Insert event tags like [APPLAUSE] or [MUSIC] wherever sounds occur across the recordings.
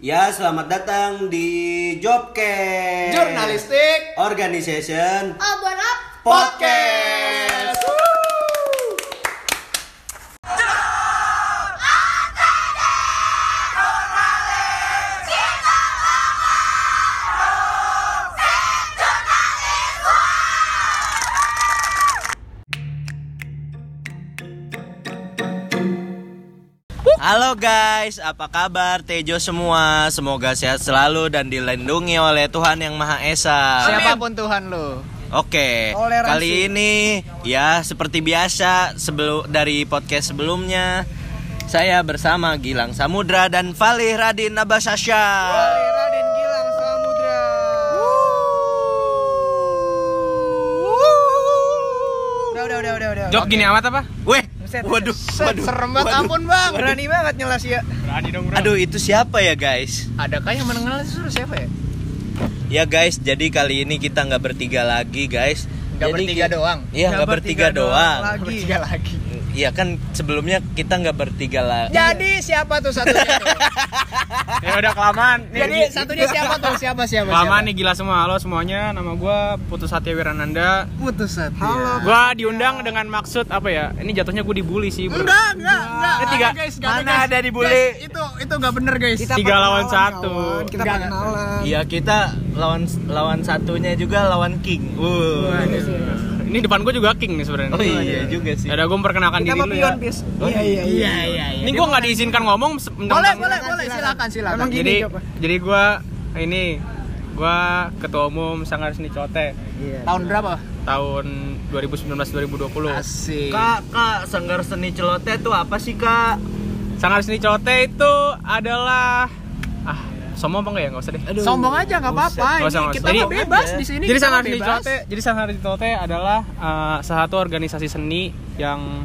Ya, selamat datang di Jobcast Jurnalistik Organization Obor Podcast. Halo guys, apa kabar Tejo semua? Semoga sehat selalu dan dilindungi oleh Tuhan Yang Maha Esa. Siapa pun Tuhan lo Oke, Toleransi. kali ini ya seperti biasa sebelum dari podcast sebelumnya saya bersama Gilang Samudra dan Valih Radin Nabasasya. Raden Gilang Samudra Udah udah udah udah udah Jok gini amat apa? Weh, Buset, waduh, Set, waduh, serem banget waduh. ampun bang Berani banget nyelas ya Berani dong Aduh, itu siapa ya guys? Adakah yang mengenal suruh siapa ya? Ya guys, jadi kali ini kita nggak bertiga lagi guys. Nggak Jadi bertiga doang? Iya, nggak bertiga, doang. Lagi Bertiga lagi Iya kan sebelumnya kita nggak bertiga lagi. Jadi siapa tuh satunya tuh? [LAUGHS] Ya udah kelamaan. Nih, Jadi satunya siapa tuh? Siapa siapa? Kelamaan nih gila semua. Halo semuanya, nama gua Putus Satya Wirananda. Putus hati Halo. Gua diundang dengan maksud apa ya? Ini jatuhnya gua dibully sih. bro. Enggak, enggak, enggak. Ini tiga- guys, nggak Mana guys. ada dibully? Guys, itu itu enggak bener, guys. Tiga lawan satu. Kita kenalan. Iya kita lawan lawan satunya juga lawan King. Wuh. Ini depan gua juga king nih sebenarnya. Oh iya juga sih. Udah gua memperkenalkan diri dulu ya. Iya, iya, iya, iya. Ini gua nggak diizinkan ngomong. Boleh, boleh, boleh. Silakan, silakan. Jadi jadi gua ini gua ketua umum Sanggar Seni Cote tahun berapa? tahun 2019 2020. Asik. Kak, kak, Sanggar Seni Celote itu apa sih kak? Sanggar Seni Cote itu adalah ah sombong apa enggak ya nggak usah deh. Sombong aja nggak apa-apa. Ini kita Jadi- bebas di sini. jadi Seni bebas. Cote, jadi Sanggar Seni Cote adalah uh, salah satu organisasi seni yang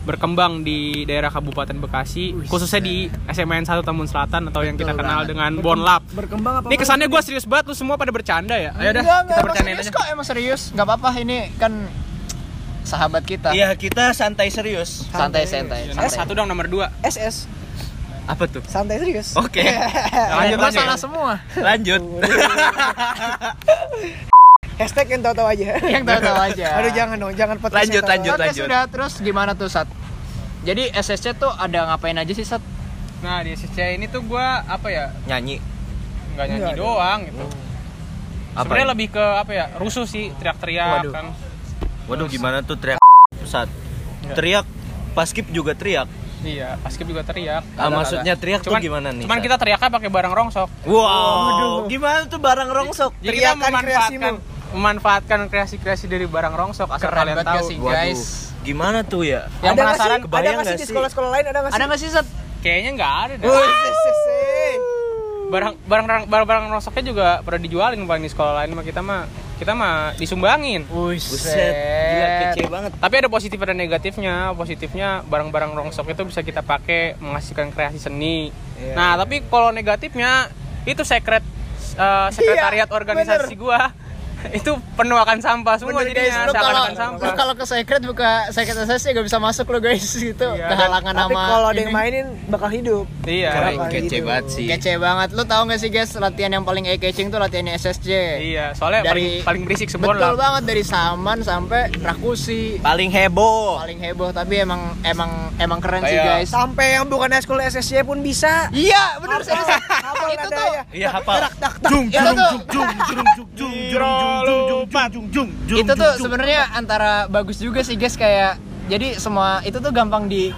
berkembang di daerah Kabupaten Bekasi, khususnya di SMN 1 Tambun Selatan atau yang kita kenal dengan Bonlap. Berkembang apa? Ini kesannya gue serius banget, lu semua pada bercanda ya? Ayo dah, kita serius aja. kok, emang serius. Enggak apa-apa ini kan sahabat kita. Iya kita santai serius. Santai, santai. Nomor santai. satu dong, nomor dua. SS Apa tuh? santai serius. Oke, Lanjut, Gua lanjut. salah semua. lanjut. Hashtag yang tahu-tahu aja. Yang tahu-tahu aja. Aduh jangan dong, jangan podcast Lanjut, lanjut. Oke sudah terus gimana tuh Sat? Jadi SSC tuh ada ngapain aja sih Sat? Nah, di SCC ini tuh gue apa ya? Nyanyi. Nggak nyanyi Nggak, doang gitu. Apa? Sebenarnya lebih ke apa ya? Rusuh sih, teriak-teriak Waduh. kan. Waduh gimana tuh teriak pusat? Teriak pas skip juga teriak. Iya, paskib juga teriak. Ah, maksudnya teriak tuh gimana nih? Cuman kita teriaknya pakai barang rongsok. Wow, gimana tuh barang rongsok? Jadi kita Teriakan memanfaatkan memanfaatkan kreasi-kreasi dari barang rongsok asal Keren kalian tahu. gak sih Waduh, guys? gimana tuh ya? Yang Ada penasaran sih? Ada kebayang nggak sih di sih? sekolah-sekolah lain ada nggak sih? Ada nggak sih Sat? Kayaknya nggak ada dah. Wih. Barang barang barang barang rongsoknya juga pada dijualin paling di sekolah lain mah kita mah kita mah disumbangin. Buset, gila kece banget. Tapi ada positif dan negatifnya. Positifnya barang-barang rongsok itu bisa kita pakai menghasilkan kreasi seni. Iya. Nah, tapi kalau negatifnya itu sekret eh, sekretariat Iya, organisasi gua itu penuh akan sampah semua Bener guys, jadinya lu kalau sampah. lu kalau ke secret buka secret SSC gak bisa masuk lo guys gitu. Iya, Kehalangan Tapi nama. kalau ada yang ini. mainin bakal hidup. Iya. Kece gitu? banget sih. Kece banget. Lu tahu gak sih guys latihan yang paling eye catching tuh latihannya SSC. Iya, soalnya Dari- paling paling berisik Betul sebulan lah. banget dari Saman sampai Rakusi. Paling heboh. Paling heboh tapi emang emang emang keren sih Kayak- guys. Sampai yang bukan eskul SSC pun bisa. Iya, benar sih. Hafal Itu tuh. ya. Iya hafal. Itu tuh Jung jung jung jung jung jung jung jung jung jung jung jung jung itu tuh sebenarnya antara bagus juga sih guys kayak jadi semua itu tuh gampang di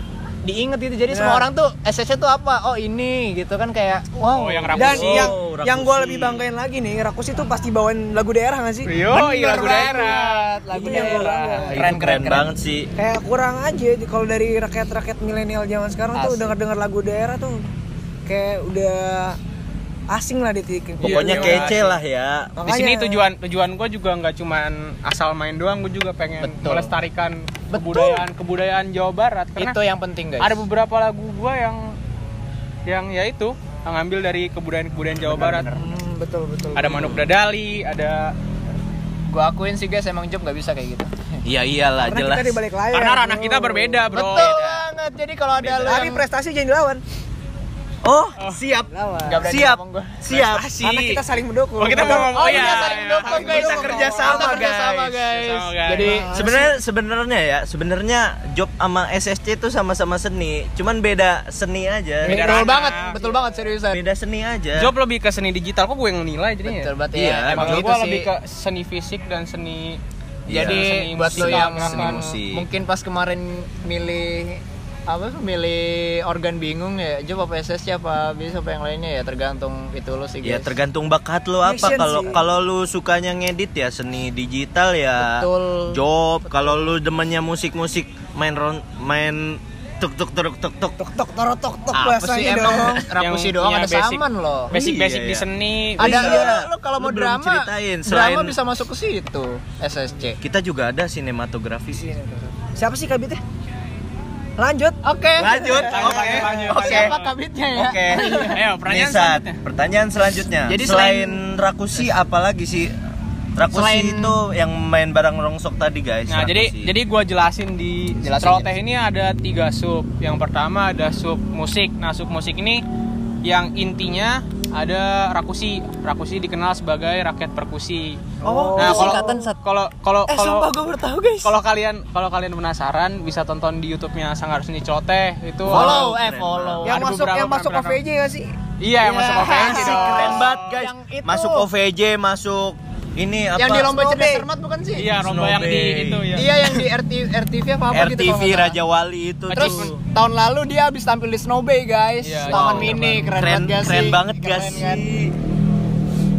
diinget itu jadi semua Ya. orang tuh SSC tuh apa oh ini gitu kan kayak wow Oh, yang Dan Rakusi. yang Oh, Rakusi. yang gue lebih banggain lagi nih, Rakus itu pasti bawain lagu daerah nggak sih? Yo, iya lagu Bener daerah. lagu Iya, daerah banget. keren keren banget sih. Kayak kurang aja di- kalau dari rakyat-rakyat milenial zaman sekarang tuh Asik. denger-denger lagu daerah tuh kayak udah asing lah di titik. Pokoknya iya. kece lah ya. Di sini tujuan tujuan gue juga nggak cuman asal main doang, gue juga pengen Betul. melestarikan Betul. kebudayaan kebudayaan Jawa Barat karena itu yang penting guys ada beberapa lagu gue yang yang ya itu yang ngambil dari kebudayaan kebudayaan Jawa Barat. Hmm, betul betul. Ada Manuk Dadali, ada gua akuin sih guys emang job gak bisa kayak gitu [LAUGHS] Iya iyalah Karena jelas. kita di balik layar. karena ranah kita berbeda, Bro. betul banget jadi kalau ada yang prestasi jangan dilawan. Oh, siap. Lawan. Siap. Siap. Karena kita saling mendukung. Oh, kita mau ngomong Oh iya, iya saling iya. mendukung guys. Kita kerja sama, Kita kerja sama, guys. guys. Guys. Jadi Sebenarnya sebenarnya ya, sebenarnya job sama SSC itu sama-sama seni, cuman beda seni aja. Beda betul banget, betul banget seriusan. Beda seni aja. Job lebih ke seni digital kok gue yang nilai jadinya. Betul banget Iya, ya. Emang gitu gue sih. lebih ke seni fisik dan seni Iya. Jadi seni buat lo yang seni musik. mungkin pas kemarin milih apa tuh milih organ bingung ya job apa SSC apa bisa apa yang lainnya ya tergantung itu lo sih Ya guys tergantung bakat lu apa. Kalau kalau lu sukanya ngedit ya seni digital ya Betul. job. Kalau lu demennya musik-musik main ron, main tuk tuk tuk tuk tuk tok tok toro tok tok apa sih emang dong. [LAUGHS] rapusi Yang- doang iya, ada basic. saman loh Basic-basic Iya, di iya. seni. ada Iya. ya, lo kalau mau drama ceritain, drama selain- bisa masuk ke situ SSC Kita juga ada sinematografi. Siapa sih kabitnya? Lanjut. oke Lanjut. Lanjut, Oke. lanjut, Oke. siapa kabitnya ya Oke. Ayo, pertanyaan Nih, Sat. selanjutnya. Pertanyaan selanjutnya. Jadi selain, Rakusi apalagi sih? Rakusi Selain- itu yang main barang rongsok tadi guys. Nah, jadi Rakusi. jadi gua jelasin di Jelasin, celoteh ini ada tiga sub. Yang pertama ada sub musik. Nah, sub musik ini yang intinya ada rakusi. Rakusi dikenal sebagai rakyat perkusi. Oh, Nah, kalau kalau kalau Eh, kalau gue baru tahu, guys. kalau kalian kalau kalian penasaran bisa tonton di YouTube-nya Sanggar Seni Celoteh itu follow eh follow yang ada masuk yang masuk. OVJ gak sih? Iya, yang masuk Iya. OVJ dong. keren banget guys. Yang itu. Masuk OVJ, masuk ini apa? yang di lomba cerdas cermat bukan sih Iya, lomba yang di itu ya. iya yang di RT, RTV apa apa gitu RTV nggak salah. Raja Wali itu Terus tuh. tahun lalu dia habis tampil di Snowbay guys, Iya, Taman wow, Mini, keren, keren, banget keren banget gak Keren kan? sih?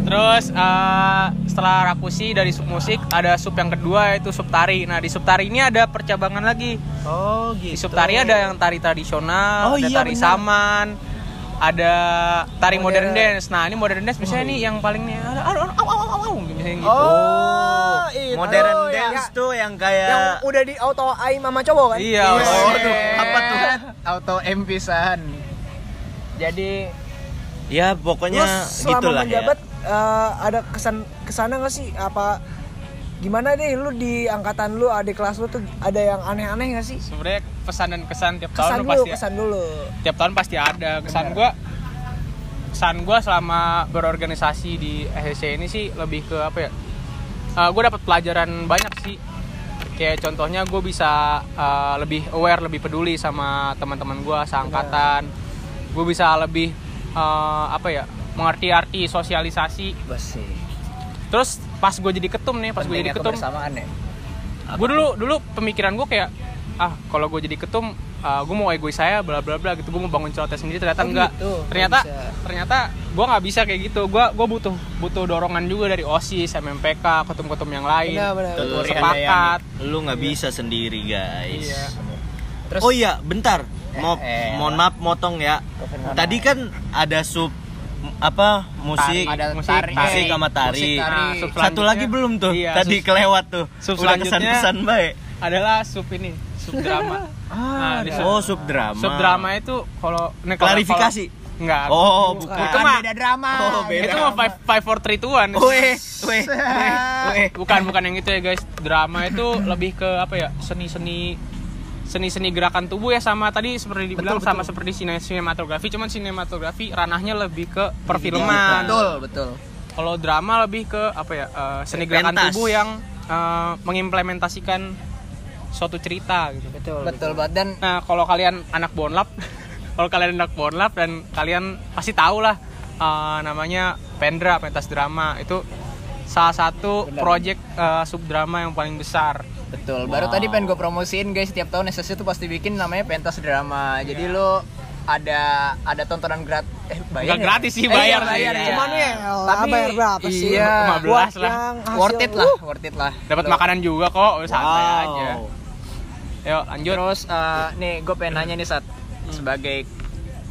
Terus eh, setelah Rakusi dari sub musik ada sub yang kedua yaitu sub tari. Nah di sub tari ini ada percabangan lagi. Oh Di gitu. sub tari ada yang tari tradisional, Oh, ada iya, tari benar. saman, ada tari modern, Modern. dance. Nah ini modern dance misalnya nih yang paling nih ada aduh, aduh, aw, aw, aw, aw, misalnya gitu. Oh, itu. Modern Oh, dance ya. tuh yang kayak Yang udah di auto ai mama cowok kan? Iya, Oh, oh, aduh, apa tuh? Auto M pisan. Jadi ya pokoknya selama gitulah menjabat ya. eh, ada kesan ke sana gak sih? Apa gimana deh lu di angkatan lu adik kelas lu tuh ada yang aneh-aneh gak sih? Sebenarnya pesan dan kesan tiap Kesan tahun dulu, pasti kesan dulu. tiap tahun pasti ada. Kesan gua kesan gua selama berorganisasi di SSC ini sih lebih ke apa ya? Eh, gue dapat pelajaran banyak sih. Kayak contohnya gue bisa eh, lebih aware, lebih peduli sama teman-teman gue seangkatan. Gue bisa lebih eh, apa ya? mengerti arti sosialisasi. Basi. Terus pas gue jadi ketum nih, pas gue jadi ketum, kebersamaan ya. gue dulu dulu pemikiran gue kayak ah kalau gue jadi ketum gue mau egois saya bla bla bla gitu gue mau bangun celoteh sendiri ternyata Oh, enggak gitu. ternyata bisa. ternyata gue nggak bisa kayak gitu gue gue butuh butuh dorongan juga dari osis MMPK ketum-ketum yang lain Benar, benar. Sepakat. Lu nggak bisa sendiri guys. Iya. Terus Oh iya, bentar. Mau eh, mohon maaf motong ya. Tadi kan ada sub apa musik, ada musik, tari, musik sama tari. Musik, tari. Nah, sub Satu lagi belum tuh. Iya, Tadi sub- kelewat tuh. sub Udah selanjutnya- kesan-kesan baik. adalah sub ini sub drama [LAUGHS] nah, di sub, Oh, sub drama. sub drama itu kalau kalau- Klarifikasi. kalau- enggak Oh, bukan. itu mah beda drama. Oh, beda. itu mah five five four three two one [LAUGHS] Weh, weh, bukan bukan yang itu ya guys drama itu lebih ke apa ya seni seni seni seni gerakan tubuh ya sama tadi seperti dibilang Betul, sama seperti sine- sinematografi. Cuman sinematografi ranahnya lebih ke perfilman. Betul, betul. kalau drama lebih ke apa ya eh, seni gerakan Pentas. tubuh yang eh, mengimplementasikan suatu cerita gitu. Betul. Betul banget. Dan nah kalau kalian anak bonlap [LAUGHS] kalau kalian anak bonlap dan kalian pasti tahu lah eh, namanya Pendra pentas drama. Itu salah satu project eh, subdrama yang paling besar betul. Baru tadi pengen gue promosiin guys, setiap tahun SSC tuh pasti bikin namanya pentas drama. Jadi lo ada ada tontonan gratis eh bayar Nggak ya? gratis sih, Eh, bayar iya, sih. bayar ya. Cuman ya, Tapi bayar berapa sih? iya, 15 Buat lah. worth it lah, worth it lah. dapat makanan juga kok santai Wow. aja yuk lanjut Terus eh, nih gue pengen nanya nih saat sebagai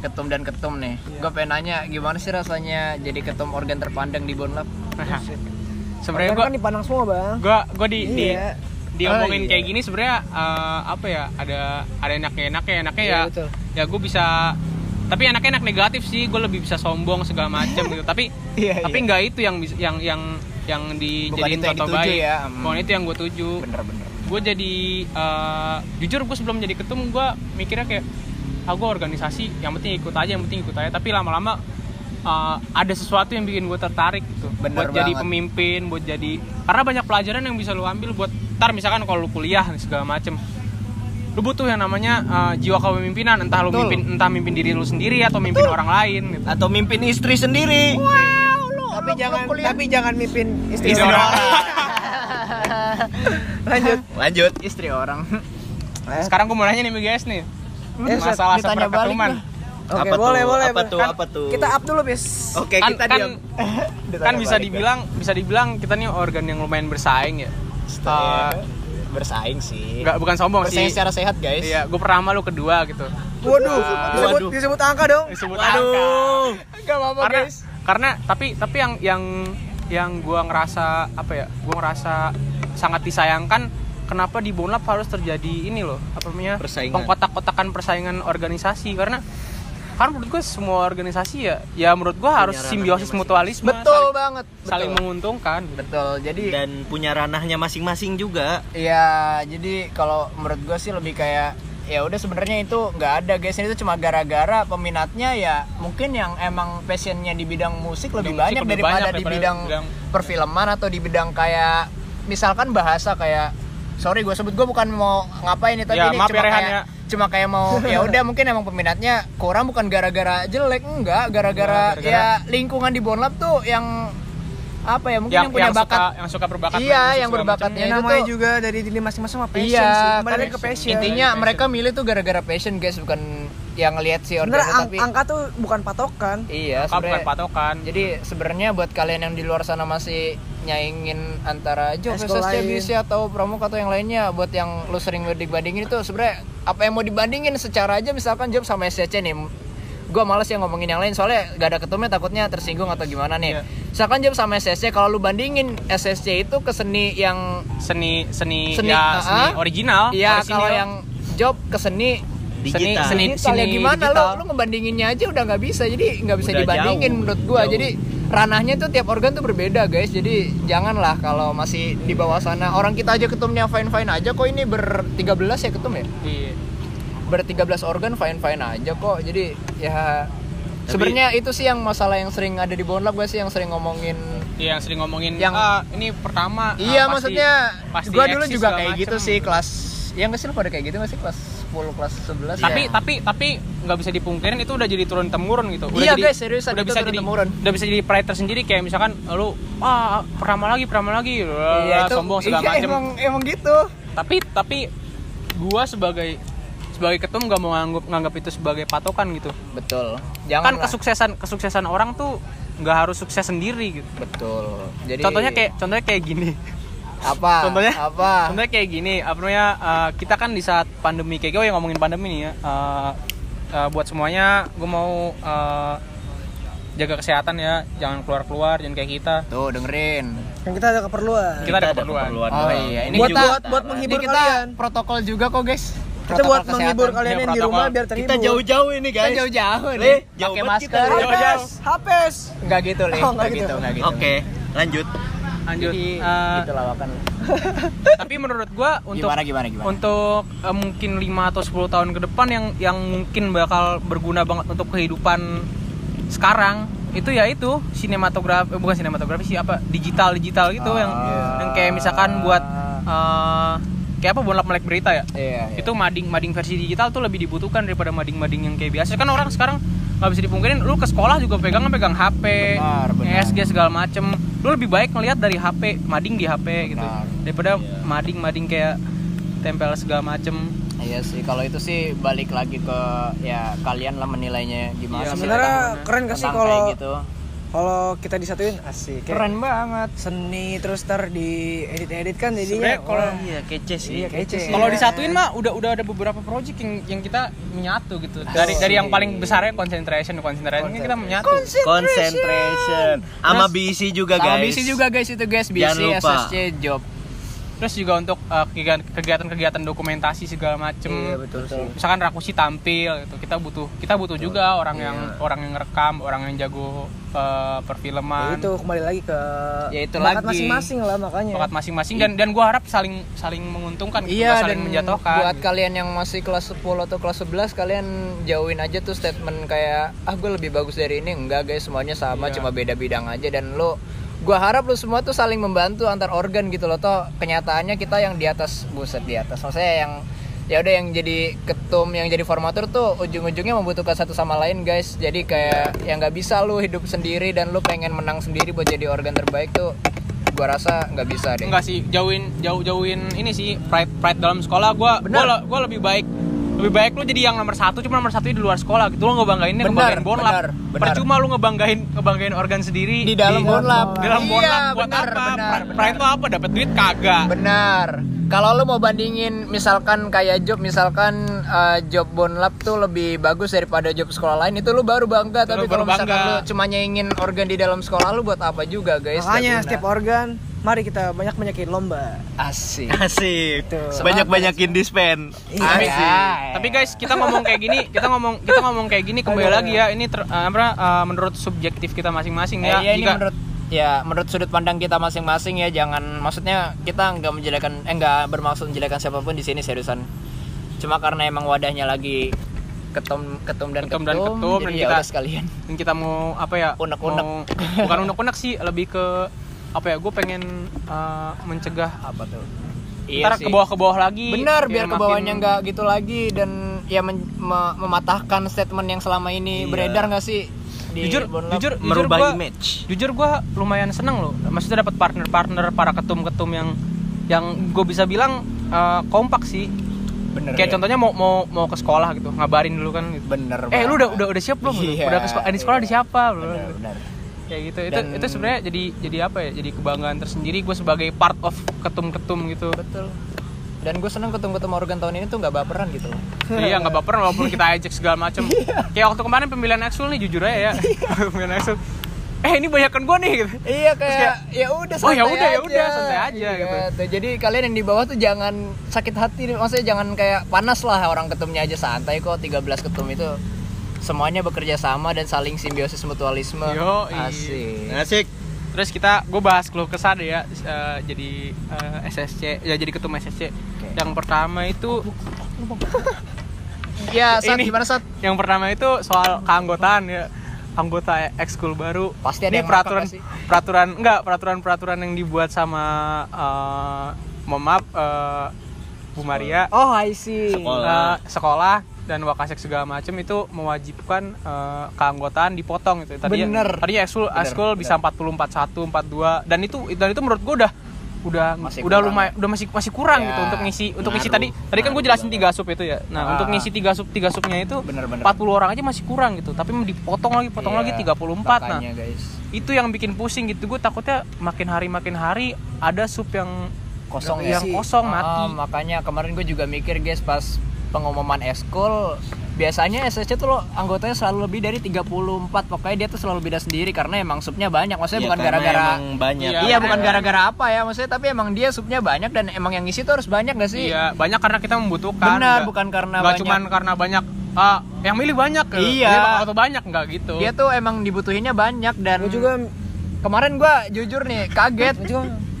ketum dan ketum nih, gue pengen nanya gimana sih rasanya jadi ketum organ terpandang di Bonlap? [LAUGHS] sebenarnya gua kan dipandang semua, Bang. gua gua di di Iya. Diomongin Oh, iya. kayak gini sebenarnya eh, apa ya ada ada enaknya enaknya enaknya Iya, ya betul. ya gue bisa tapi enaknya enak negatif sih gue lebih bisa sombong segala macam gitu [LAUGHS] tapi Iya, tapi iya. nggak itu yang yang yang yang dijadiin contoh baik ya, hmm. bukan itu yang gue tuju Bener-bener. gue jadi eh, jujur gue sebelum jadi ketum gue mikirnya kayak aku organisasi yang penting ikut aja yang penting ikut aja tapi lama-lama uh, ada sesuatu yang bikin gue tertarik gitu Bener buat jadi banget. pemimpin buat jadi karena banyak pelajaran yang bisa lu ambil buat ntar misalkan kalau lu kuliah segala macem lu butuh yang namanya uh, jiwa kepemimpinan entah lu Betul. mimpin entah mimpin diri lu sendiri atau mimpin orang lain gitu. Atau mimpin istri sendiri. tapi jangan tapi jangan mimpin istri, Istri orang. orang. [LAUGHS] Lanjut. Lanjut. istri orang sekarang gue mau nanya nih guys nih Eh, masalah ditanya balik seperketuman Oke, Apa boleh, tuh? boleh. Apa boleh. tuh? Kan Apa tuh? Kita up dulu, Bis. Oke, kan, kita kan, diam. [LAUGHS] kan bisa dibilang bisa dibilang kita nih organ yang lumayan bersaing ya Uh, bersaing sih nggak bukan sombong bersaing sih secara sehat guys iya gue pertama lu kedua gitu Waduh, disebut Waduh. disebut angka dong. disebut angka Waduh. Gak apa-apa karena guys karena tapi tapi yang yang yang gua ngerasa apa ya gua ngerasa sangat disayangkan kenapa di Bonlab harus terjadi ini loh apa namanya Persaingan. pengkotak-kotakan persaingan organisasi karena kan menurut gue semua organisasi ya ya menurut gua harus simbiosis mutualisme betul saling, banget saling betul. menguntungkan betul jadi Dan punya ranahnya masing-masing juga. Iya, jadi kalau menurut gue sih lebih kayak ya udah sebenarnya itu nggak ada guys ini tuh cuma gara-gara peminatnya ya mungkin yang emang passionnya di bidang musik lebih musik banyak lebih daripada banyak di daripada bidang bidang- perfilman atau di bidang kayak misalkan bahasa kayak sorry gue sebut gue bukan mau ngapain tapi Ya, ini maaf cuma ya, kayak ya. Cuma kayak mau [LAUGHS] ya udah mungkin emang peminatnya kurang bukan gara-gara jelek enggak gara-gara ya lingkungan di Bonlab tuh yang apa ya mungkin yang, yang, punya yang bakat suka yang suka berbakat Iya, yang berbakatnya. Ya, itu namanya tuh- juga dari diri masing-masing sama passion iya, sih. Kembali ke passion. Intinya Passion. mereka milih tuh gara-gara passion guys, bukan yang ngelihat si Bener, organ ang- tapi angka tuh bukan patokan. iya Angka bukan sebenarnya. patokan Jadi sebenarnya buat kalian yang di luar sana masih nyaingin antara SSC lain. BC atau pramuka atau yang lainnya buat yang lu sering banding-bandingin itu sebenarnya apa yang mau dibandingin secara aja misalkan job sama SCC nih gua males ya ngomongin yang lain soalnya gak ada ketumnya takutnya tersinggung atau gimana nih Iya. misalkan job sama SSC kalau lu bandingin SSC itu ke seni yang seni seni, Seni, ya ah, seni ah. original Iya, orisinil. kalau yang job ke seni seni Digital. seni, Seni- ya seni gimana digital. lo lo ngebandinginnya aja udah nggak bisa jadi nggak bisa Udah dibandingin jauh, menurut gua jauh. jadi ranahnya tuh tiap organ tuh berbeda guys. Jadi janganlah kalau masih di bawah sana. Orang kita aja ketumnya fine fine aja kok ini ber 13 ya ketum ya? Iya. ber 13 organ fine fine aja kok. Jadi ya sebenarnya itu sih yang masalah yang sering ada di Bonlab gue sih yang sering ngomongin Iya, yang sering ngomongin Yang- ah, ini pertama iya ah, pasti- maksudnya pasti gua dulu juga kayak gitu sih kelas ya nggak sih lu pada kayak gitu nggak sih kelas 10 kelas 11 tapi ya. tapi tapi nggak bisa dipungkirin itu udah jadi turun temurun gitu. Udah Iya, jadi, guys, seriusan, udah bisa turun jadi temurun. udah bisa jadi pride tersendiri kayak misalkan lu ah pertama lagi pertama lagi. Iya, itu sombong segala iya, macem. emang emang gitu. Tapi tapi gua sebagai sebagai ketum gak mau nganggap nganggap itu sebagai patokan gitu. Betul. Kan jangan lah. kesuksesan kesuksesan orang tuh nggak harus sukses sendiri gitu. Betul. Jadi contohnya kayak contohnya kayak gini apa contohnya apa contohnya kayak gini apa namanya uh, kita kan di saat pandemi kayak gue yang ngomongin pandemi nih ya uh, uh, buat semuanya gue mau uh, jaga kesehatan ya jangan keluar keluar jangan kayak kita tuh dengerin Kan kita ada keperluan. kita ada keperluan oh iya ini Buat- juga buat- buat menghibur ini kita kalian. protokol juga kok guys Kita Protokol buat kesehatan. menghibur kalian Iya, yang di rumah biar terhibur. Kita jauh-jauh ini kita guys. jauh-jauh Eh, nih jauh pakai masker kita. Jauh-jauh. Hapes, hapes. nggak gitu nih Oh, nggak nggak gitu gitu. gitu Oke, lanjut. Lanjut. Jadi, Uh, gitu lawakan [LAUGHS] tapi menurut gue untuk gimana gimana gimana? untuk uh, mungkin 5 atau 10 tahun ke depan yang yang mungkin bakal berguna banget untuk kehidupan sekarang itu ya itu sinematografi eh, bukan sinematografi sih apa digital digital gitu yang Ah. yang kayak misalkan buat uh, kayak apa bonlap melek berita ya? Iya, iya. itu mading mading versi digital tuh lebih dibutuhkan daripada mading mading yang kayak biasa. Kan orang sekarang nggak bisa dipungkirin lu ke sekolah juga pegang pegang HP Benar, benar. ESG segala macem lu lebih baik ngelihat dari HP mading di HP gitu Benar. daripada mading mading kayak tempel segala macem Iya sih, kalau itu sih balik lagi ke ya kalian lah menilainya gimana Iya, sih Sebenarnya keren gak sih kalau gitu. Kalau kita disatuin asik. Kayak Keren banget. Seni terus ter di edit-edit kan jadinya. Kalau- Iya, kece sih. Iya, kece. Kalau Iya. disatuin mah udah udah ada beberapa project yang yang kita menyatu gitu. Dari dari yang paling besarnya concentration, concentration ini kita menyatu. Concentration. Sama BC juga Sama guys. BC juga guys itu guys, BC, Jangan lupa. SSC, job. Terus juga untuk uh, kegiatan- kegiatan-kegiatan dokumentasi segala macem. Iya betul sih. misalkan Rakusi tampil gitu kita butuh kita butuh juga orang yang orang yang ngerekam orang yang jago uh, Ya perfilman itu kembali lagi ke Ya itu lagi. masing-masing lah makanya. Bakat masing-masing. Dan dan gua harap saling saling menguntungkan gitu, Iya dan saling menjatuhkan. buat kalian yang masih kelas 10 atau kelas 11 kalian jauhin aja tuh statement kayak ah gue lebih bagus dari ini. Enggak guys semuanya sama Iya. cuma beda bidang aja. Dan lo gua harap lo semua tuh saling membantu antar organ gitu loh toh. Kenyataannya kita yang di atas buset di atas. Maksudnya yang ya udah yang jadi ketum yang jadi formatur tuh ujung-ujungnya membutuhkan satu sama lain guys. Jadi kayak ya nggak bisa lu hidup sendiri dan lu pengen menang sendiri buat jadi organ terbaik tuh gua rasa nggak bisa deh. Enggak sih jauhin jauh jauhin ini sih pride pride dalam sekolah. Gua gua, le- gua lebih baik lebih baik lu jadi yang nomor satu cuma nomor satu di luar sekolah gitu. Lu ngebanggainnya Benar, ngebanggain bonlap percuma lu ngebanggain ngebanggain organ sendiri di dalam bonlap di dalam Iya, bonlap buat benar, apa? benar, Pride- benar. pride itu apa dapat duit kagak? Benar. Kalau lu mau bandingin misalkan kayak job misalkan uh, job bonlap tuh lebih bagus daripada job sekolah lain itu lu baru bangga. Tapi baru kalau misalkan bangga. lu cuma nyeingin organ di dalam sekolah lu buat apa juga guys? makanya setiap organ mari kita banyak banyakin lomba asik. Asik. Betul. Banyak-banyakin dispen. Tapi, Iya. tapi guys kita ngomong kayak gini kita ngomong kita ngomong kayak gini kembali lagi ya ini ter- eh, apa eh, menurut subjektif kita masing-masing Eh, ya iya, ini Jika- menurut ya menurut sudut pandang kita masing-masing ya jangan maksudnya kita nggak menjelekan eh nggak bermaksud menjelekan siapa pun di sini seriusan cuma karena emang wadahnya lagi ketum ketum dan Ketum ketum, dan ketum, jadi dan ya kita- sekalian dan kita mau apa ya Unek-unek. mau- bukan unek-unek sih lebih ke apa ya gue pengen eh, mencegah apa tuh ntar ke bawah ke bawah lagi Benar, biar ke makin- bawahnya nggak gitu lagi dan ya men- me- mematahkan statement yang selama ini Iya. beredar nggak sih di jujur Bonlap? jujur jujur Merubah gua, image. jujur gue lumayan seneng loh maksudnya dapat partner-partner para ketum-ketum yang yang gue bisa bilang eh, kompak sih bener kayak ya? contohnya mau mau mau ke sekolah gitu ngabarin dulu kan gitu. bener eh lu udah udah udah siap belum Iya, udah ke sekolah, eh, di sekolah di siapa belum bener, bener. Kayak gitu. Itu Dan- itu sebenarnya jadi jadi apa ya? Jadi kebanggaan tersendiri. Gue sebagai part of ketum-ketum gitu. Betul. Dan gue seneng ketum-ketum organ tahun ini tuh nggak baperan gitu [LAUGHS] iya nggak baper walaupun kita ejek segala macam [LAUGHS] kayak waktu kemarin pemilihan ekskul nih jujur aja ya. [LAUGHS] Pemilihan ekskul eh ini banyakan gue nih gitu. Iya kayak ya udah oh, ya udah, ya udah, santai aja, Iya, gitu. tuh. jadi kalian yang di bawah tuh jangan sakit hati maksudnya jangan kayak panas lah orang ketumnya aja santai kok. 13 ketum itu semuanya bekerja sama dan saling simbiosis mutualisme. Yo, asik. Asik. terus kita gue bahas keluh kesah deh ya eh, jadi eh, SSC ya jadi ketum SSC yang pertama itu [LAUGHS] ya saat Ini. gimana saat yang pertama itu soal keanggotaan ya anggota ekskul baru. Pasti ada ini yang peraturan peraturan enggak peraturan peraturan yang dibuat sama eh mohon maaf eh, Bu Maria. Oh I see. Sekolah. eh, sekolah dan wakasek segala macam itu mewajibkan eh, keanggotaan dipotong itu tadinya Bener. tadinya ekskul ekskul bisa 40 41 42 dan itu dan itu menurut gua udah udah Masih udah kurang. lumayan udah masih masih kurang Ya, gitu untuk ngisi untuk ngisi ngaruh. tadi tadi kan gue jelasin tiga sub itu ya nah Ah. untuk ngisi tiga sub tiga subnya itu Bener, bener. 40 orang aja masih kurang gitu tapi dipotong lagi potong lagi Iya, 34 nah makanya, guys itu yang bikin pusing gitu gue takutnya makin hari makin hari ada sub yang kosong yang ya kosong Ah, mati makanya kemarin gue juga mikir guys pas pengumuman eskul biasanya SSC tuh lo anggotanya selalu lebih dari 34 pokoknya dia tuh selalu beda sendiri karena emang subnya banyak maksudnya Iya, bukan gara-gara emang banyak. Iya, iya bukan gara-gara apa ya maksudnya tapi emang dia subnya banyak dan emang yang ngisi tuh harus banyak gak sih Iya, banyak karena kita membutuhkan. Benar, Nggak- bukan karena nggak banyak. cuman karena banyak ah, yang milih banyak. gitu. Iya. Auto banyak enggak gitu. dia tuh emang dibutuhinnya banyak dan gue juga kemarin gue jujur nih kaget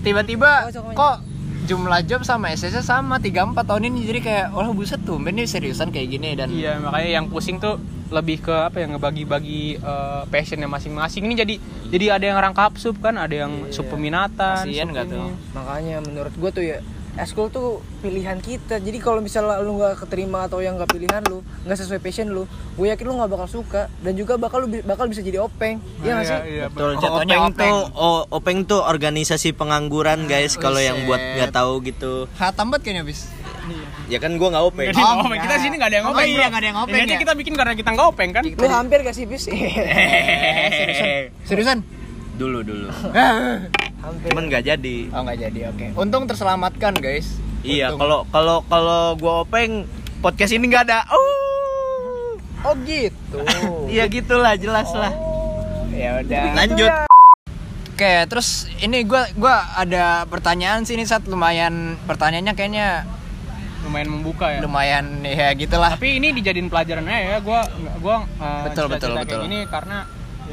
tiba-tiba kok jumlah job sama SSC sama 34 tahun ini jadi kayak oh buset tuh ini seriusan kayak gini dan Iya, makanya yang pusing tuh lebih ke apa ya ngebagi-bagi eh, passionnya masing-masing. Ini jadi jadi ada yang rangkap sub kan, ada yang sub peminatan. Kasian tuh? makanya menurut gue tuh ya eskul tuh pilihan kita jadi kalau misalnya lu nggak keterima atau yang nggak pilihan lu nggak sesuai passion lu gue yakin lu nggak bakal suka dan juga bakal lu bakal bisa jadi openg Iya nggak sih Iya, Betul, Oh, jatuhnya openg. openg tuh oh, openg tuh organisasi pengangguran guys kalau yang buat nggak tahu gitu. Hatam banget kayaknya bis Ya kan gua nggak openg. Oh, kita sini nggak ada yang Oh, ngopeng. iya, nggak ada yang ngopeng, Ini aja ya? kita bikin karena kita nggak openg kan. lu hampir gak sih bis [LAUGHS] seriusan dulu dulu. [LAUGHS] hampir Cuman nggak jadi. oh nggak jadi oke untung terselamatkan guys Iya, kalau kalau kalau gua openg podcast ini nggak ada. Oh. oh gitu [LAUGHS] Iya gitulah jelas lah. ya udah Lanjut. Oke, terus ini gua gua ada pertanyaan sih ini saat lumayan pertanyaannya kayaknya lumayan membuka ya lumayan ya gitulah. tapi ini dijadiin pelajaran aja ya gue gue uh, Betul, betul, cerita-cerita betul. kayak gini karena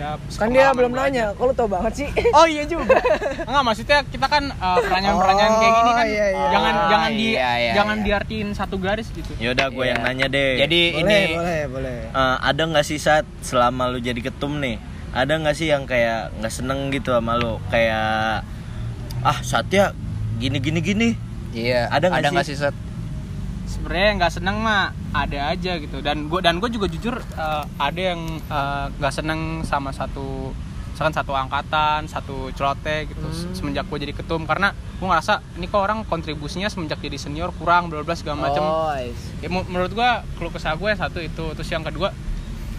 ya Kan dia belum nanya, kalau tau banget sih. [LAUGHS] Oh iya juga. enggak maksudnya kita kan uh, pertanyaan-pertanyaan kayak gini kan Oh, iya, iya. jangan Oh, jangan di iya, iya, jangan iya. diartiin satu garis gitu Yaudah gue yang Iya. nanya deh. Jadi boleh, ini boleh, boleh. Eh, ada nggak sih saat selama lu jadi ketum nih? Ada nggak sih yang kayak nggak seneng gitu sama lu? Kayak ah Satya gini gini gini. iya Ada nggak sih? sih Sat? Sebenarnya nggak seneng mah ada aja gitu. Dan gue dan gue juga jujur uh, ada yang uh, nggak seneng sama satu misalkan satu angkatan satu celoteh gitu Hmm. semenjak gue jadi ketum. Karena gue ngerasa ini kok orang kontribusinya semenjak jadi senior kurang bla bla segala macem. Oh, ya menurut gua keluh kesah gue satu itu. Terus yang kedua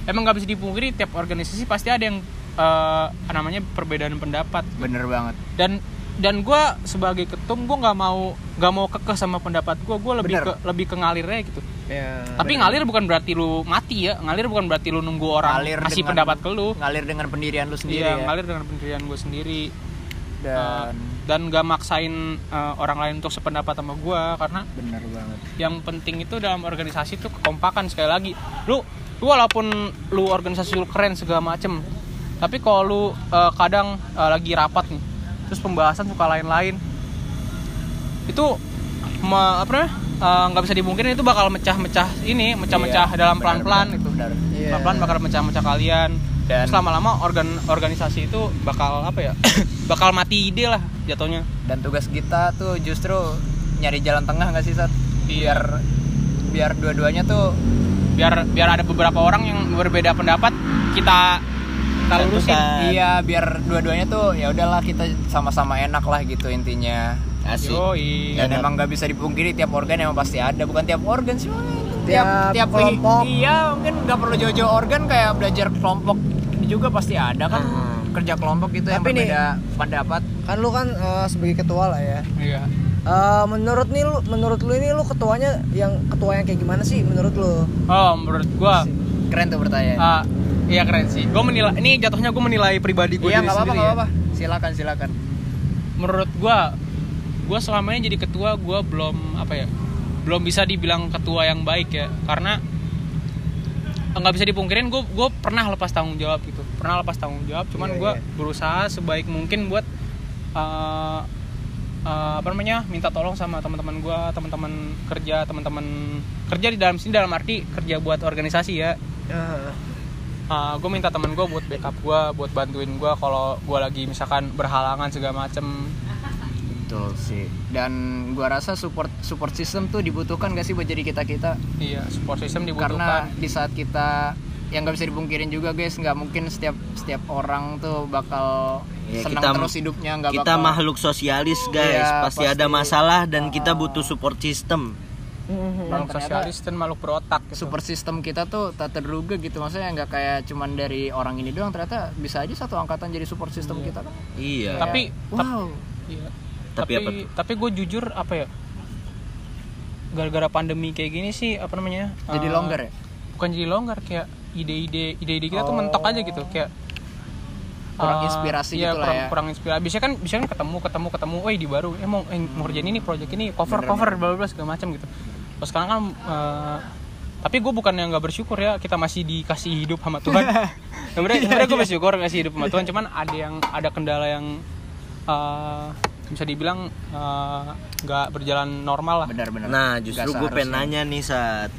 emang nggak bisa dipungkiri tiap organisasi pasti ada yang eh, namanya perbedaan pendapat. Bener banget. dan dan gue sebagai ketum gue nggak mau nggak mau kekeh sama pendapat gue gue lebih Bener. ke lebih ke ngalirnya gitu Ya. tapi ngalir bukan berarti lu mati ya ngalir bukan berarti lu nunggu orang Ngalir kasih dengan- pendapat ke lu Ngalir dengan pendirian lu sendiri iya ya. ngalir dengan pendirian gue sendiri Dan Eh, dan gak maksain eh, orang lain untuk sependapat sama gue karena bener banget. yang penting itu dalam organisasi itu kekompakan sekali lagi lu lu walaupun lu organisasi lu keren segala macem tapi kalau lu eh, kadang eh, lagi rapat nih terus pembahasan suka lain-lain itu me- apa eh, nggak bisa dimungkinin itu bakal mecah-mecah ini mecah-mecah Iya, dalam pelan-pelan gitu benar. Iya. pelan-pelan bakal mecah-mecah kalian Dan- terus lama-lama organ organisasi itu bakal apa ya [COUGHS] bakal mati ide lah jatuhnya Dan tugas kita tuh justru nyari jalan tengah nggak sih Sat? Iya. Biar biar dua-duanya tuh biar biar ada beberapa orang yang berbeda pendapat kita kita lulusin Satukan. iya biar dua-duanya tuh ya udahlah kita sama-sama enak lah gitu intinya. Asik. Yoi. Dan Enak. emang gak bisa dipungkiri tiap organ emang pasti ada, bukan tiap organ sih. Bang. Tiap kelompok. Iya, mungkin nggak perlu jauh-jauh organ kayak belajar kelompok juga pasti ada kan. Hmm. Kerja kelompok gitu yang Tapi nih- berbeda pendapat. Kan lu kan eh, sebagai ketua lah ya. Iya. Eh, menurut nih lu menurut lu ini lu ketuanya yang ketua yang kayak gimana sih menurut lu? Oh, menurut gua Keren tuh pertanyaan. ah, iya keren sih. Gua menilai ini jatuhnya gua menilai pribadi gua Iya diri nggak apa-apa sendiri ya. apa-apa. Silakan silakan. Menurut gua gua selama ini jadi ketua gua belum apa ya? Belum bisa dibilang ketua yang baik ya karena nggak bisa dipungkirin gue gue pernah lepas tanggung jawab gitu pernah lepas tanggung jawab cuman Iya, gua iya. berusaha sebaik mungkin buat eh, eh, apa namanya minta tolong sama teman-teman gua teman-teman kerja teman-teman kerja di dalam sini dalam arti kerja buat organisasi ya Ah, gue minta temen gue buat backup gue buat bantuin gue kalau gue lagi misalkan berhalangan segala macem Betul sih. Dan gua rasa support support system tuh dibutuhkan gak sih buat jadi kita kita? iya support system Karena dibutuhkan di saat kita yang nggak bisa dipungkirin juga guys, nggak mungkin setiap setiap orang tuh bakal Ya, senang kita- terus hidupnya nggak Kita bakal. makhluk sosialis guys, Iya, pasti, ada pasti. masalah dan kita butuh support system. Mhm. makhluk ternyata sosialis dan makhluk berotak gitu. Support system kita tuh tak terduga gitu maksudnya nggak kayak cuman dari orang ini doang ternyata bisa aja satu angkatan jadi support system kita kan Iya. tapi wow iya. Tapi tapi apa tuh? tapi gue jujur apa ya gara-gara pandemi kayak gini sih apa namanya jadi eh, longgar ya bukan jadi longgar kayak ide-ide ide-ide kita tuh Oh. mentok aja gitu kayak Kurang eh, inspirasi iya, gitu lah kurang, ya. kurang inspirasi biasanya kan biasanya kan ketemu ketemu ketemu eh di baru eh mau eh, mau kerjain ini project ini cover Bener, cover bla bla segala macam gitu terus sekarang kan eh, tapi gue bukan yang nggak bersyukur ya kita masih dikasih hidup sama Tuhan. [LAUGHS] Sebenarnya sebenarnya gue bersyukur kasih hidup sama Tuhan cuman ada yang ada kendala yang eh, bisa dibilang eh, nggak berjalan normal lah. Benar-benar Nah, justru gue pengen nanya nih saat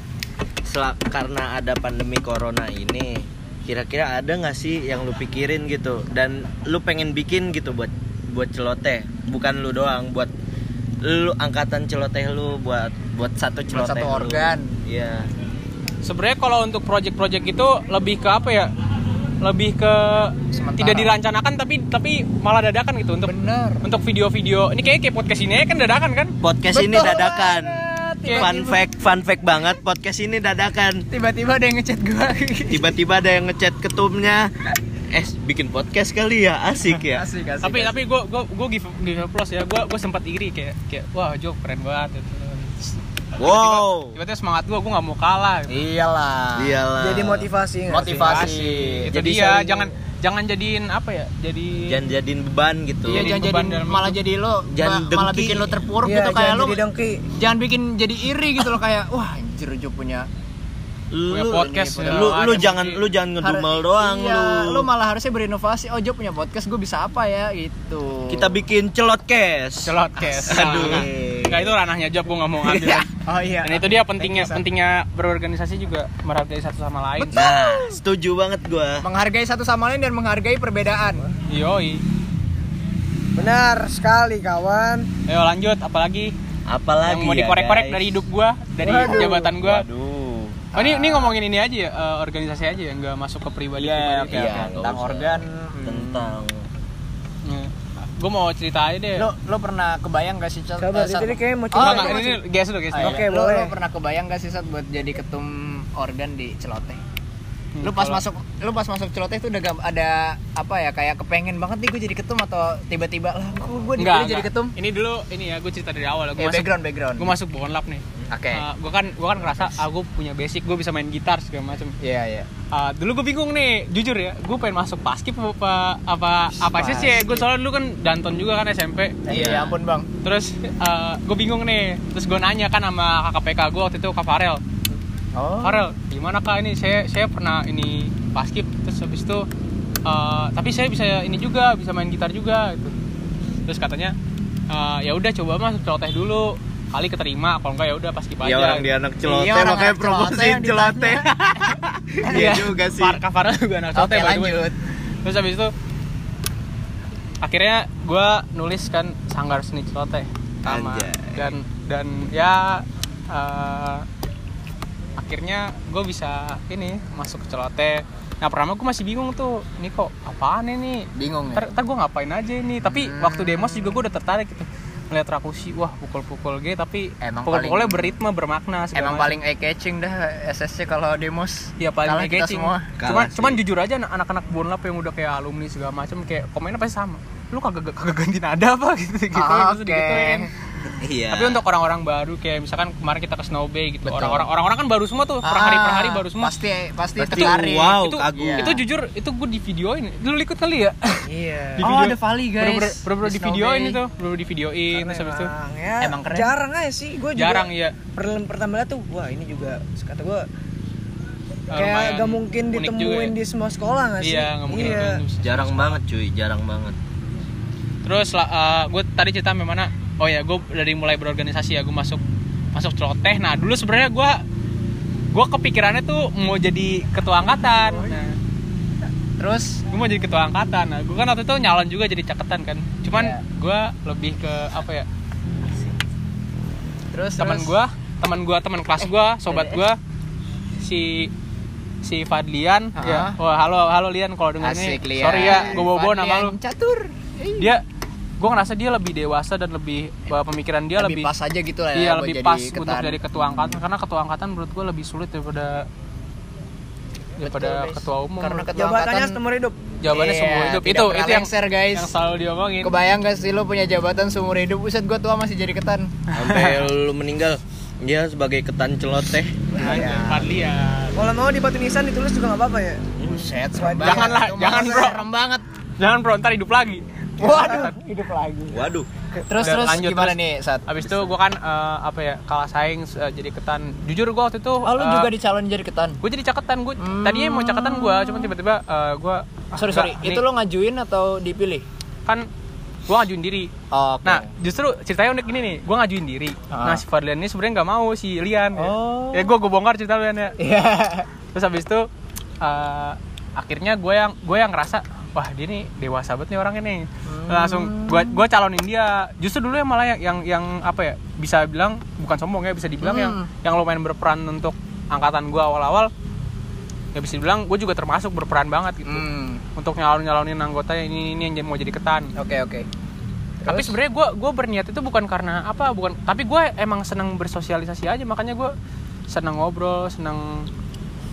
sel- karena ada pandemi corona ini, kira-kira ada nggak sih yang lu pikirin gitu? Dan lu pengen bikin gitu buat buat celoteh, bukan lu doang, buat lu angkatan celoteh lu buat buat satu Buat celoteh satu lu. organ. Iya. sebenarnya kalau untuk project-project itu lebih ke apa ya lebih ke Sementara. tidak dirancanakan tapi tapi malah dadakan gitu untuk bener untuk video-video ini kayak kayak podcast ini kan dadakan kan Podcast ini Betul dadakan. Kayak Fun fact, fun fact banget podcast ini dadakan. tiba-tiba ada yang ngechat gua Tiba-tiba ada yang ngechat ketumnya, eh bikin podcast kali ya, asik ya. [LAUGHS] asik asik tapi asik. tapi gue gue gue give give applause ya gue gue sempat iri kayak kayak wah Jo keren banget gitu. Terus Wow. tiba-tiba semangat gue gue nggak mau kalah gitu. iyalah Iyalah. Jadi motivasi nggak sih? motivasi itu Jadi dia saling- jangan jangan jadiin apa ya jadi jangan jadiin beban gitu Iya, jangan beban jadi dalam malah jadi lo Jangan ma- malah dengki. bikin lo terpuruk Iya, gitu kayak jangan lo jadi dengki. jangan bikin jadi iri gitu loh kayak wah anjir punya lu Punya podcast, lu, ya. lu, lu jangan lu jangan ngedumel doang iya, lu. lo malah harusnya berinovasi oh Jo punya podcast gue bisa apa ya? Gitu. Kita bikin celot cash. Celot kes [LAUGHS] Aduh. [LAUGHS] nggak itu ranahnya job gue nggak mau ngambil. Oh iya. Dan itu dia pentingnya pentingnya berorganisasi juga menghargai satu sama lain. Nah setuju banget gua. Menghargai satu sama lain dan menghargai perbedaan. Yoi. Benar sekali kawan. ayo lanjut. Apalagi? Apalagi yang mau ya, dikorek-korek guys? dari hidup gua dari Waduh. jabatan gua. Waduh oh ini ini ngomongin ini aja ya eh, organisasi aja ya nggak masuk ke pribadi Iya, pribadi iya, oke. Tentang usah. organ. tentang gue mau cerita aja deh lo lo pernah kebayang gak sih Cel? Sabar, itu dia kayaknya mau Oh, cerita. Enggak, itu ini, guys dulu guys Oh, dulu. iya. Oke, lo, boleh. lo pernah kebayang gak sih saat buat jadi ketum organ di celoteh? Hmm, lu pas kalau- masuk lu pas masuk celoteh itu udah gak ada apa ya kayak kepengen banget nih gue jadi ketum atau tiba-tiba lah gue gue dipilih jadi ketum Ini dulu ini ya gue cerita dari awal. Gue Eh, masuk background background gue masuk Bonlap nih. oke gue kan gue kan ngerasa ah gue punya basic gue bisa main gitar segala macam. iya iya Ah, dulu gue bingung nih, jujur ya, gue pengen masuk paskib apa apa apa sih sih? Gue soalnya dulu kan danton juga kan SMP. iya ya ampun bang Terus gue bingung nih, terus gue nanya kan sama kakak PK gue waktu itu Kak Farel. Oh. Farel, gimana kak? Ini saya saya pernah ini paskib terus habis itu eh, tapi saya bisa ini juga bisa main gitar juga gitu. Terus katanya eh, ya udah coba masuk celoteh dulu. Kali keterima kalau enggak ya udah paskib aja. ya orang dia anak celoteh Iya, makanya anak celoteh celoteh. [LAUGHS] Iya juga sih. Far, Kak Farel juga anak celoteh way. lanjut. Terus habis itu akhirnya gue nulis kan sanggar seni celoteh. Sama. Dan dan ya eh, akhirnya gue bisa ini masuk ke celoteh nah pertama gue masih bingung tuh ini kok apaan ini bingung ya ntar, gue ngapain aja ini tapi Hmm. waktu demos juga gue udah tertarik gitu ngeliat rakusi wah pukul-pukul gitu tapi Emang pukul-pukulnya paling- berritme bermakna segala emang macam. paling eye catching dah SSC kalau demos Iya paling kita engaging. semua Cuman sih. cuman jujur aja anak- anak-anak bonlap yang udah kayak alumni segala macam kayak komennya pasti sama. Lu kagak kagak ganti nada apa [LAUGHS] gitu gitu. Ah, terus oke. [LAUGHS] iya Tapi untuk orang-orang baru kayak misalkan kemarin kita ke Snow Bay gitu. Orang-orang orang-orang kan baru semua tuh per hari per hari baru semua. Ah, pasti pasti tertarik wow. itu kagum. itu jujur itu gue di videoin. Lu ikut kali ya? Iya. [LAUGHS] Di oh video- ada Vali guys Bener-bener bener-bener di videoin itu, bener di videoin terus habis itu. Emang, ya, Emang keren. Jarang aja sih, gue juga. Jarang ya. per- pertama lihat tuh, wah ini juga kata gue Eh, kayak lumayan gak mungkin unik ditemuin juga ya. di semua sekolah gak sih? Iya, nggak mungkin. Iya. ditemuin. jarang banget cuy jarang banget Terus gue tadi cerita mana? Oh ya, gue dari mulai berorganisasi ya, gue masuk masuk celoteh. Nah dulu sebenarnya gue gue kepikirannya tuh mau jadi ketua angkatan. Nah, terus gue mau jadi ketua angkatan. Nah, gue kan waktu itu nyalon juga jadi caketan kan. Cuman Iya. gue lebih ke apa ya? terus Teman gue, teman gue, teman kelas gue, sobat gue, si si Fadlian. Ah. Ya. Wah halo halo Lian kalau denger ini. Sorry ya, gue bawa nama lu. catur Dia gue ngerasa dia lebih dewasa dan lebih bahwa pemikiran dia lebih, lebih pas aja gitu lah ya Iya lebih jadi pas ketan. untuk jadi ketua angkatan karena ketua angkatan menurut gue lebih sulit daripada daripada Betul, ketua umum. karena ketua Jabatannya angkatan seumur hidup. jawabannya Iya, semua hidup itu itu yang lengser, guys. yang selalu diomongin. kebayang gak sih lo punya jabatan seumur hidup buset gue tua masih jadi ketan sampai lu meninggal dia sebagai ketan celoteh Anjir, Fadlian. Kalau mau di batu nisan ditulis juga gak apa-apa ya. buset serem. Janganlah, jangan, bro. serem banget Jangan bro, ntar hidup lagi. Waduh hidup lagi waduh terus Udah, terus lanjut, gimana terus. nih saat Abis itu gue kan eh, apa ya kalah saing eh, jadi ketan. Jujur gue waktu itu. oh lu eh, juga dicalon jadi ketan Gue jadi caketan gue. Hmm. Tadinya mau caketan gue, cuman tiba-tiba gue. sorry sorry itu lo ngajuin atau dipilih kan gue ngajuin diri. oke Nah, justru ceritanya unik gini nih, gue ngajuin diri. Ah. Nah, si Fadlian ini sebenarnya nggak mau si Lian. ya. Oh. Ya, gue gue bongkar cerita Lian ya. Iya. Terus habis itu eh, akhirnya gue yang gue yang ngerasa wah dia nih dewasa banget nih orang ini. Hmm. Langsung gue gue calonin dia. Justru dulu yang malah yang yang, yang apa ya bisa bilang bukan sombong ya bisa dibilang yang Hmm. yang lumayan berperan untuk angkatan gue awal-awal. Ya bisa dibilang gue juga termasuk berperan banget gitu. Hmm. Untuk nyalon nyalonin anggota ini ini yang mau jadi ketan. Oke oke. Tapi sebenarnya gue gue berniat itu bukan karena apa, bukan. Tapi gue emang senang bersosialisasi aja, makanya gue senang ngobrol, senang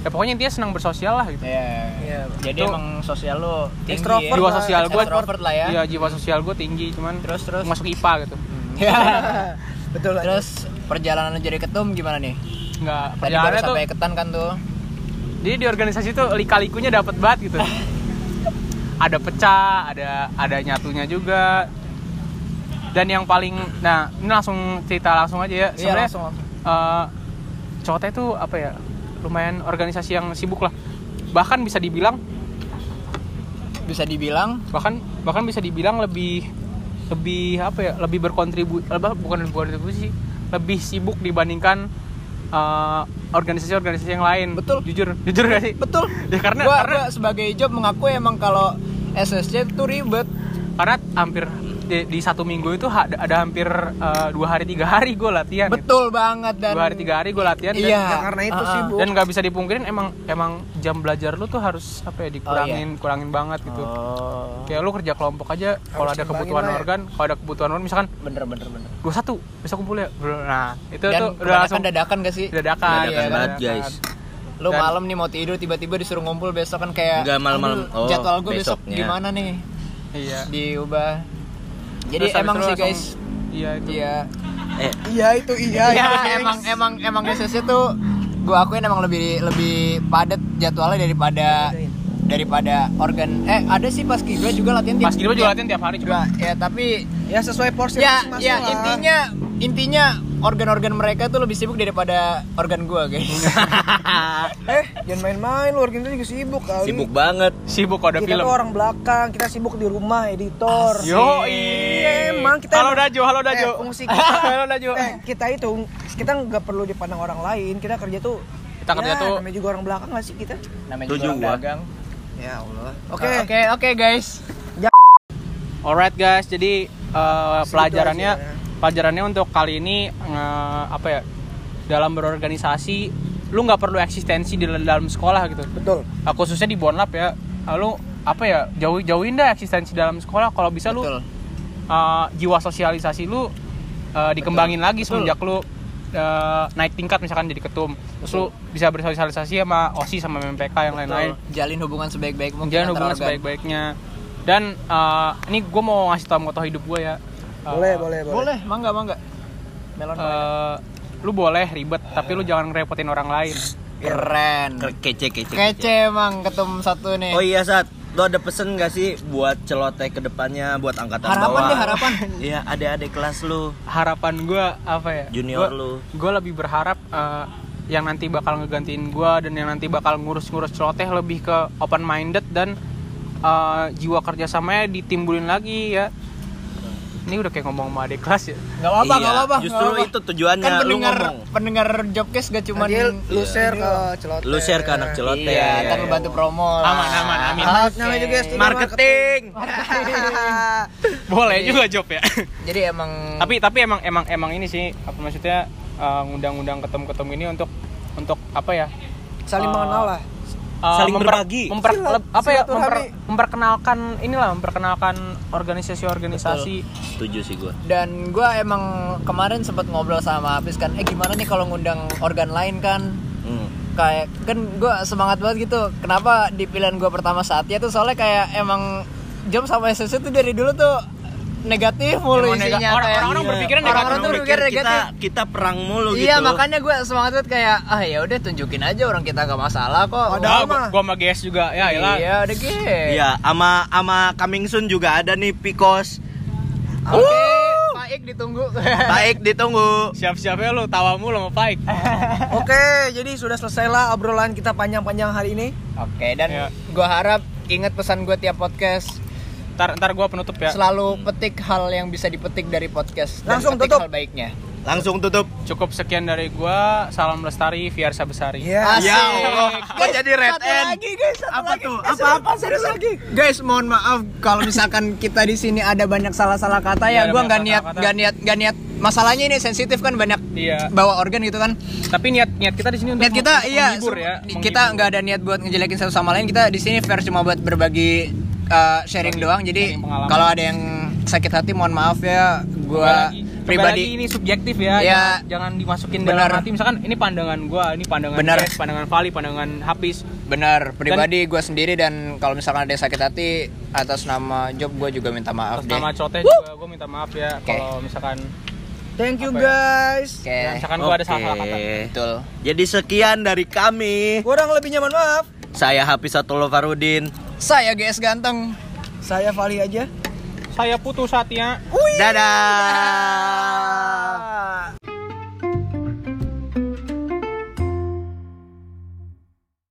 ya pokoknya intinya senang bersosial lah gitu. Iya. Iya. Jadi Itu- emang sosial lo tinggi Extrovert ya. Jiwa sosial gue, extrovert lah ya. Iya jiwa sosial gue tinggi, cuman Terus terus. masuk IPA gitu. Ya. [LAUGHS] Betul lah. Terus perjalanan lo jadi ketum gimana nih? Nggak Tadi baru perjalanannya tuh, sampai ketan kan tuh. jadi di organisasi tuh lika-likunya dapet banget gitu. [LAUGHS] ada pecah ada ada nyatunya juga dan yang paling nah ini langsung cerita langsung aja ya Iya, sebenarnya langsung, langsung. eh, Cote itu apa ya lumayan organisasi yang sibuk lah. Bahkan bisa dibilang bisa dibilang bahkan bahkan bisa dibilang lebih lebih apa ya lebih berkontribusi bukan berkontribusi lebih sibuk dibandingkan eh, organisasi-organisasi yang lain. Betul. jujur jujur gak sih? Betul. Ya karena gua, karena gua sebagai job mengaku emang kalau SSC tuh ribet. Karena hampir di, di satu minggu itu ha- ada, ada hampir eh, dua hari tiga hari gue latihan betul banget dan dua hari tiga hari gue latihan dan- Iya. Ya, karena itu Ah, ah. sibuk. dan nggak bisa dipungkirin emang emang jam belajar lu tuh harus apa ya dikurangin kurangin banget gitu oh kayak lu kerja kelompok aja kalau ada kebutuhan lah ya. organ kalau ada kebutuhan organ misalkan bener bener bener dua satu bisa kumpul ya nah itu dan tuh udah langsung dadakan gak sih dadakan Dadakan Iya, banget, dadakan. guys. lu Dan- malam nih mau tidur tiba-tiba disuruh ngumpul besok kan kayak Enggak, malam-malam. "Aduh, Oh, jadwal gue besok besoknya." gimana nih iya diubah jadi Terus emang sih guys. iya itu. Iya. Eh, Iya itu iya. Iya, Gengs. emang emang emang SSC tuh gua akuin emang lebih lebih padat jadwalnya daripada daripada organ. Eh ada sih pas kibra juga latihan pas gitu juga latihan tiap hari juga. Ya tapi ya sesuai porsi ya masing-masing ya intinya intinya organ-organ mereka tuh lebih sibuk daripada organ gua guys [LAUGHS] eh jangan main-main lu orang kita juga sibuk kali. sibuk banget. sibuk kalau ada kita film tuh orang belakang, kita sibuk di rumah editor. yo Iya, emang kita halo Dajo halo Dajo Eh, fungsi kita, [LAUGHS] halo Dajo eh, kita itu kita nggak perlu dipandang orang lain. Kita kerja tuh Kita kerja ya, tuh- namanya juga orang belakang gak sih kita? namanya juga orang gua. dagang Ya Allah. oke Oke. oke oke guys Alright guys, jadi eh, pelajarannya aja ya. Pelajarannya untuk kali ini eh, apa ya dalam berorganisasi lu nggak perlu eksistensi di dalam sekolah gitu. Betul. Eh, khususnya di Bonlab ya, eh, lu apa ya jauh jauhin dah eksistensi dalam sekolah. Kalau bisa lu betul eh, jiwa sosialisasi lu eh, dikembangin lagi Betul. semenjak lu eh, naik tingkat misalkan jadi ketum. Terus lu bisa bersosialisasi sama OSI sama MPK yang lain-lain. jalin hubungan sebaik-baik mungkin antar hubungan sebaik-baiknya. Dan eh, ini gue mau ngasih tau moto hidup gue ya. Eh, Boleh, boleh, boleh. boleh mangga mangga melon eh, lu boleh ribet, tapi lu jangan ngerepotin orang lain. keren Kece kece. kece emang ketum satu nih Oh iya saat lo ada pesen gak sih buat celoteh ke depannya buat angkatan Harapan bawah? deh, harapan. [LAUGHS] Iya, adik-adik kelas lu, Harapan gue apa ya? junior lu. Gue lebih berharap eh, yang nanti bakal ngegantiin gue dan yang nanti bakal ngurus-ngurus celoteh lebih ke open minded dan eh, jiwa kerjasamanya ditimbulin lagi ya. Ini udah kayak ngomong sama adik kelas ya. nggak apa-apa Iya, nggak apa-apa justru nggak apa-apa. itu tujuannya, kan lu pendengar ngomong. pendengar jobcast gak cuman Nanti lu Iya. share ke celoteh. Lu share ke anak celoteh. iya ntar lu bantu promo lah. Aman, aman, amin. Oke. Namanya juga studio Marketing. [LAUGHS] Boleh juga job ya. jadi emang tapi tapi emang emang emang ini sih apa maksudnya eh, ngundang-ngundang ketum-ketum ini untuk untuk apa ya? Saling Eh, mengenal lah. Uh, Saling berbagi. memper- leb- apa ya memper- memperkenalkan inilah memperkenalkan organisasi-organisasi Setuju sih gua. dan gua emang kemarin sempat ngobrol sama Hafiz kan eh gimana nih kalau ngundang organ lain kan Hmm. kayak kan gua semangat banget gitu kenapa di pilihan gua pertama saatnya tuh soalnya kayak emang job sama SSC tuh dari dulu tuh negatif mulu Emang nega- isinya orang- orang-orang berpikirnya Orang-orang negatif. tuh Mikir berpikir kita negatif kita perang mulu gitu. Iya makanya gue semangat banget kayak ah ya udah tunjukin aja orang kita gak masalah kok. Wah, gua, mah. gua sama GS juga ya elah. Iya udah gitu. Iya, ama ama coming soon juga ada nih Pikos. Oke, Pak Ik ditunggu. Baik [LAUGHS] ditunggu. Siap-siap ya lu tawa mulu sama Paik. [LAUGHS] Oke, jadi sudah selesai lah obrolan kita panjang-panjang hari ini. Oke dan Iya. gua harap ingat pesan gue tiap podcast Ntar ntar gua penutup ya. selalu petik hal yang bisa dipetik dari podcast. dan Langsung petik tutup. hal baiknya. Langsung tutup. Cukup sekian dari gua. Salam lestari, Fiarsa Besari. Iya. Asik. Ya Allah, kok jadi red satu end? lagi guys, satu Apa lagi. tuh? Eh, Apa apa serius lagi? Guys, mohon maaf kalau misalkan kita di sini ada banyak salah-salah kata Iya, ya, gua banyak nggak niat nggak niat nggak niat. Masalahnya ini sensitif kan banyak Iya. bawa organ gitu kan. Tapi niat niat kita di sini untuk niat kita iya ya. kita nggak ada niat buat ngejelekin satu sama lain kita di sini fair cuma buat berbagi uh, sharing Berbagi- doang jadi kalau ada yang sakit hati mohon maaf ya gua pribadi ini subjektif ya, Ya. jangan, jangan dimasukin Benar. dalam hati misalkan ini pandangan gua, ini pandangan Benar. Jess, pandangan Vali, pandangan Hafiz. benar pribadi gua sendiri dan kalau misalkan ada yang sakit hati atas nama job gua juga minta maaf Atas deh nama Cote juga gua minta maaf ya Oke. kalau misalkan Thank you Apa ya? guys. ya, misalkan gua ada salah-salah kata. betul Jadi sekian dari kami. Kurang lebihnya mohon maaf. Saya Hafiz Satolo Farudin. Saya GS Ganteng. Saya Fali aja. Saya Putu Satya. Dadah. dadah.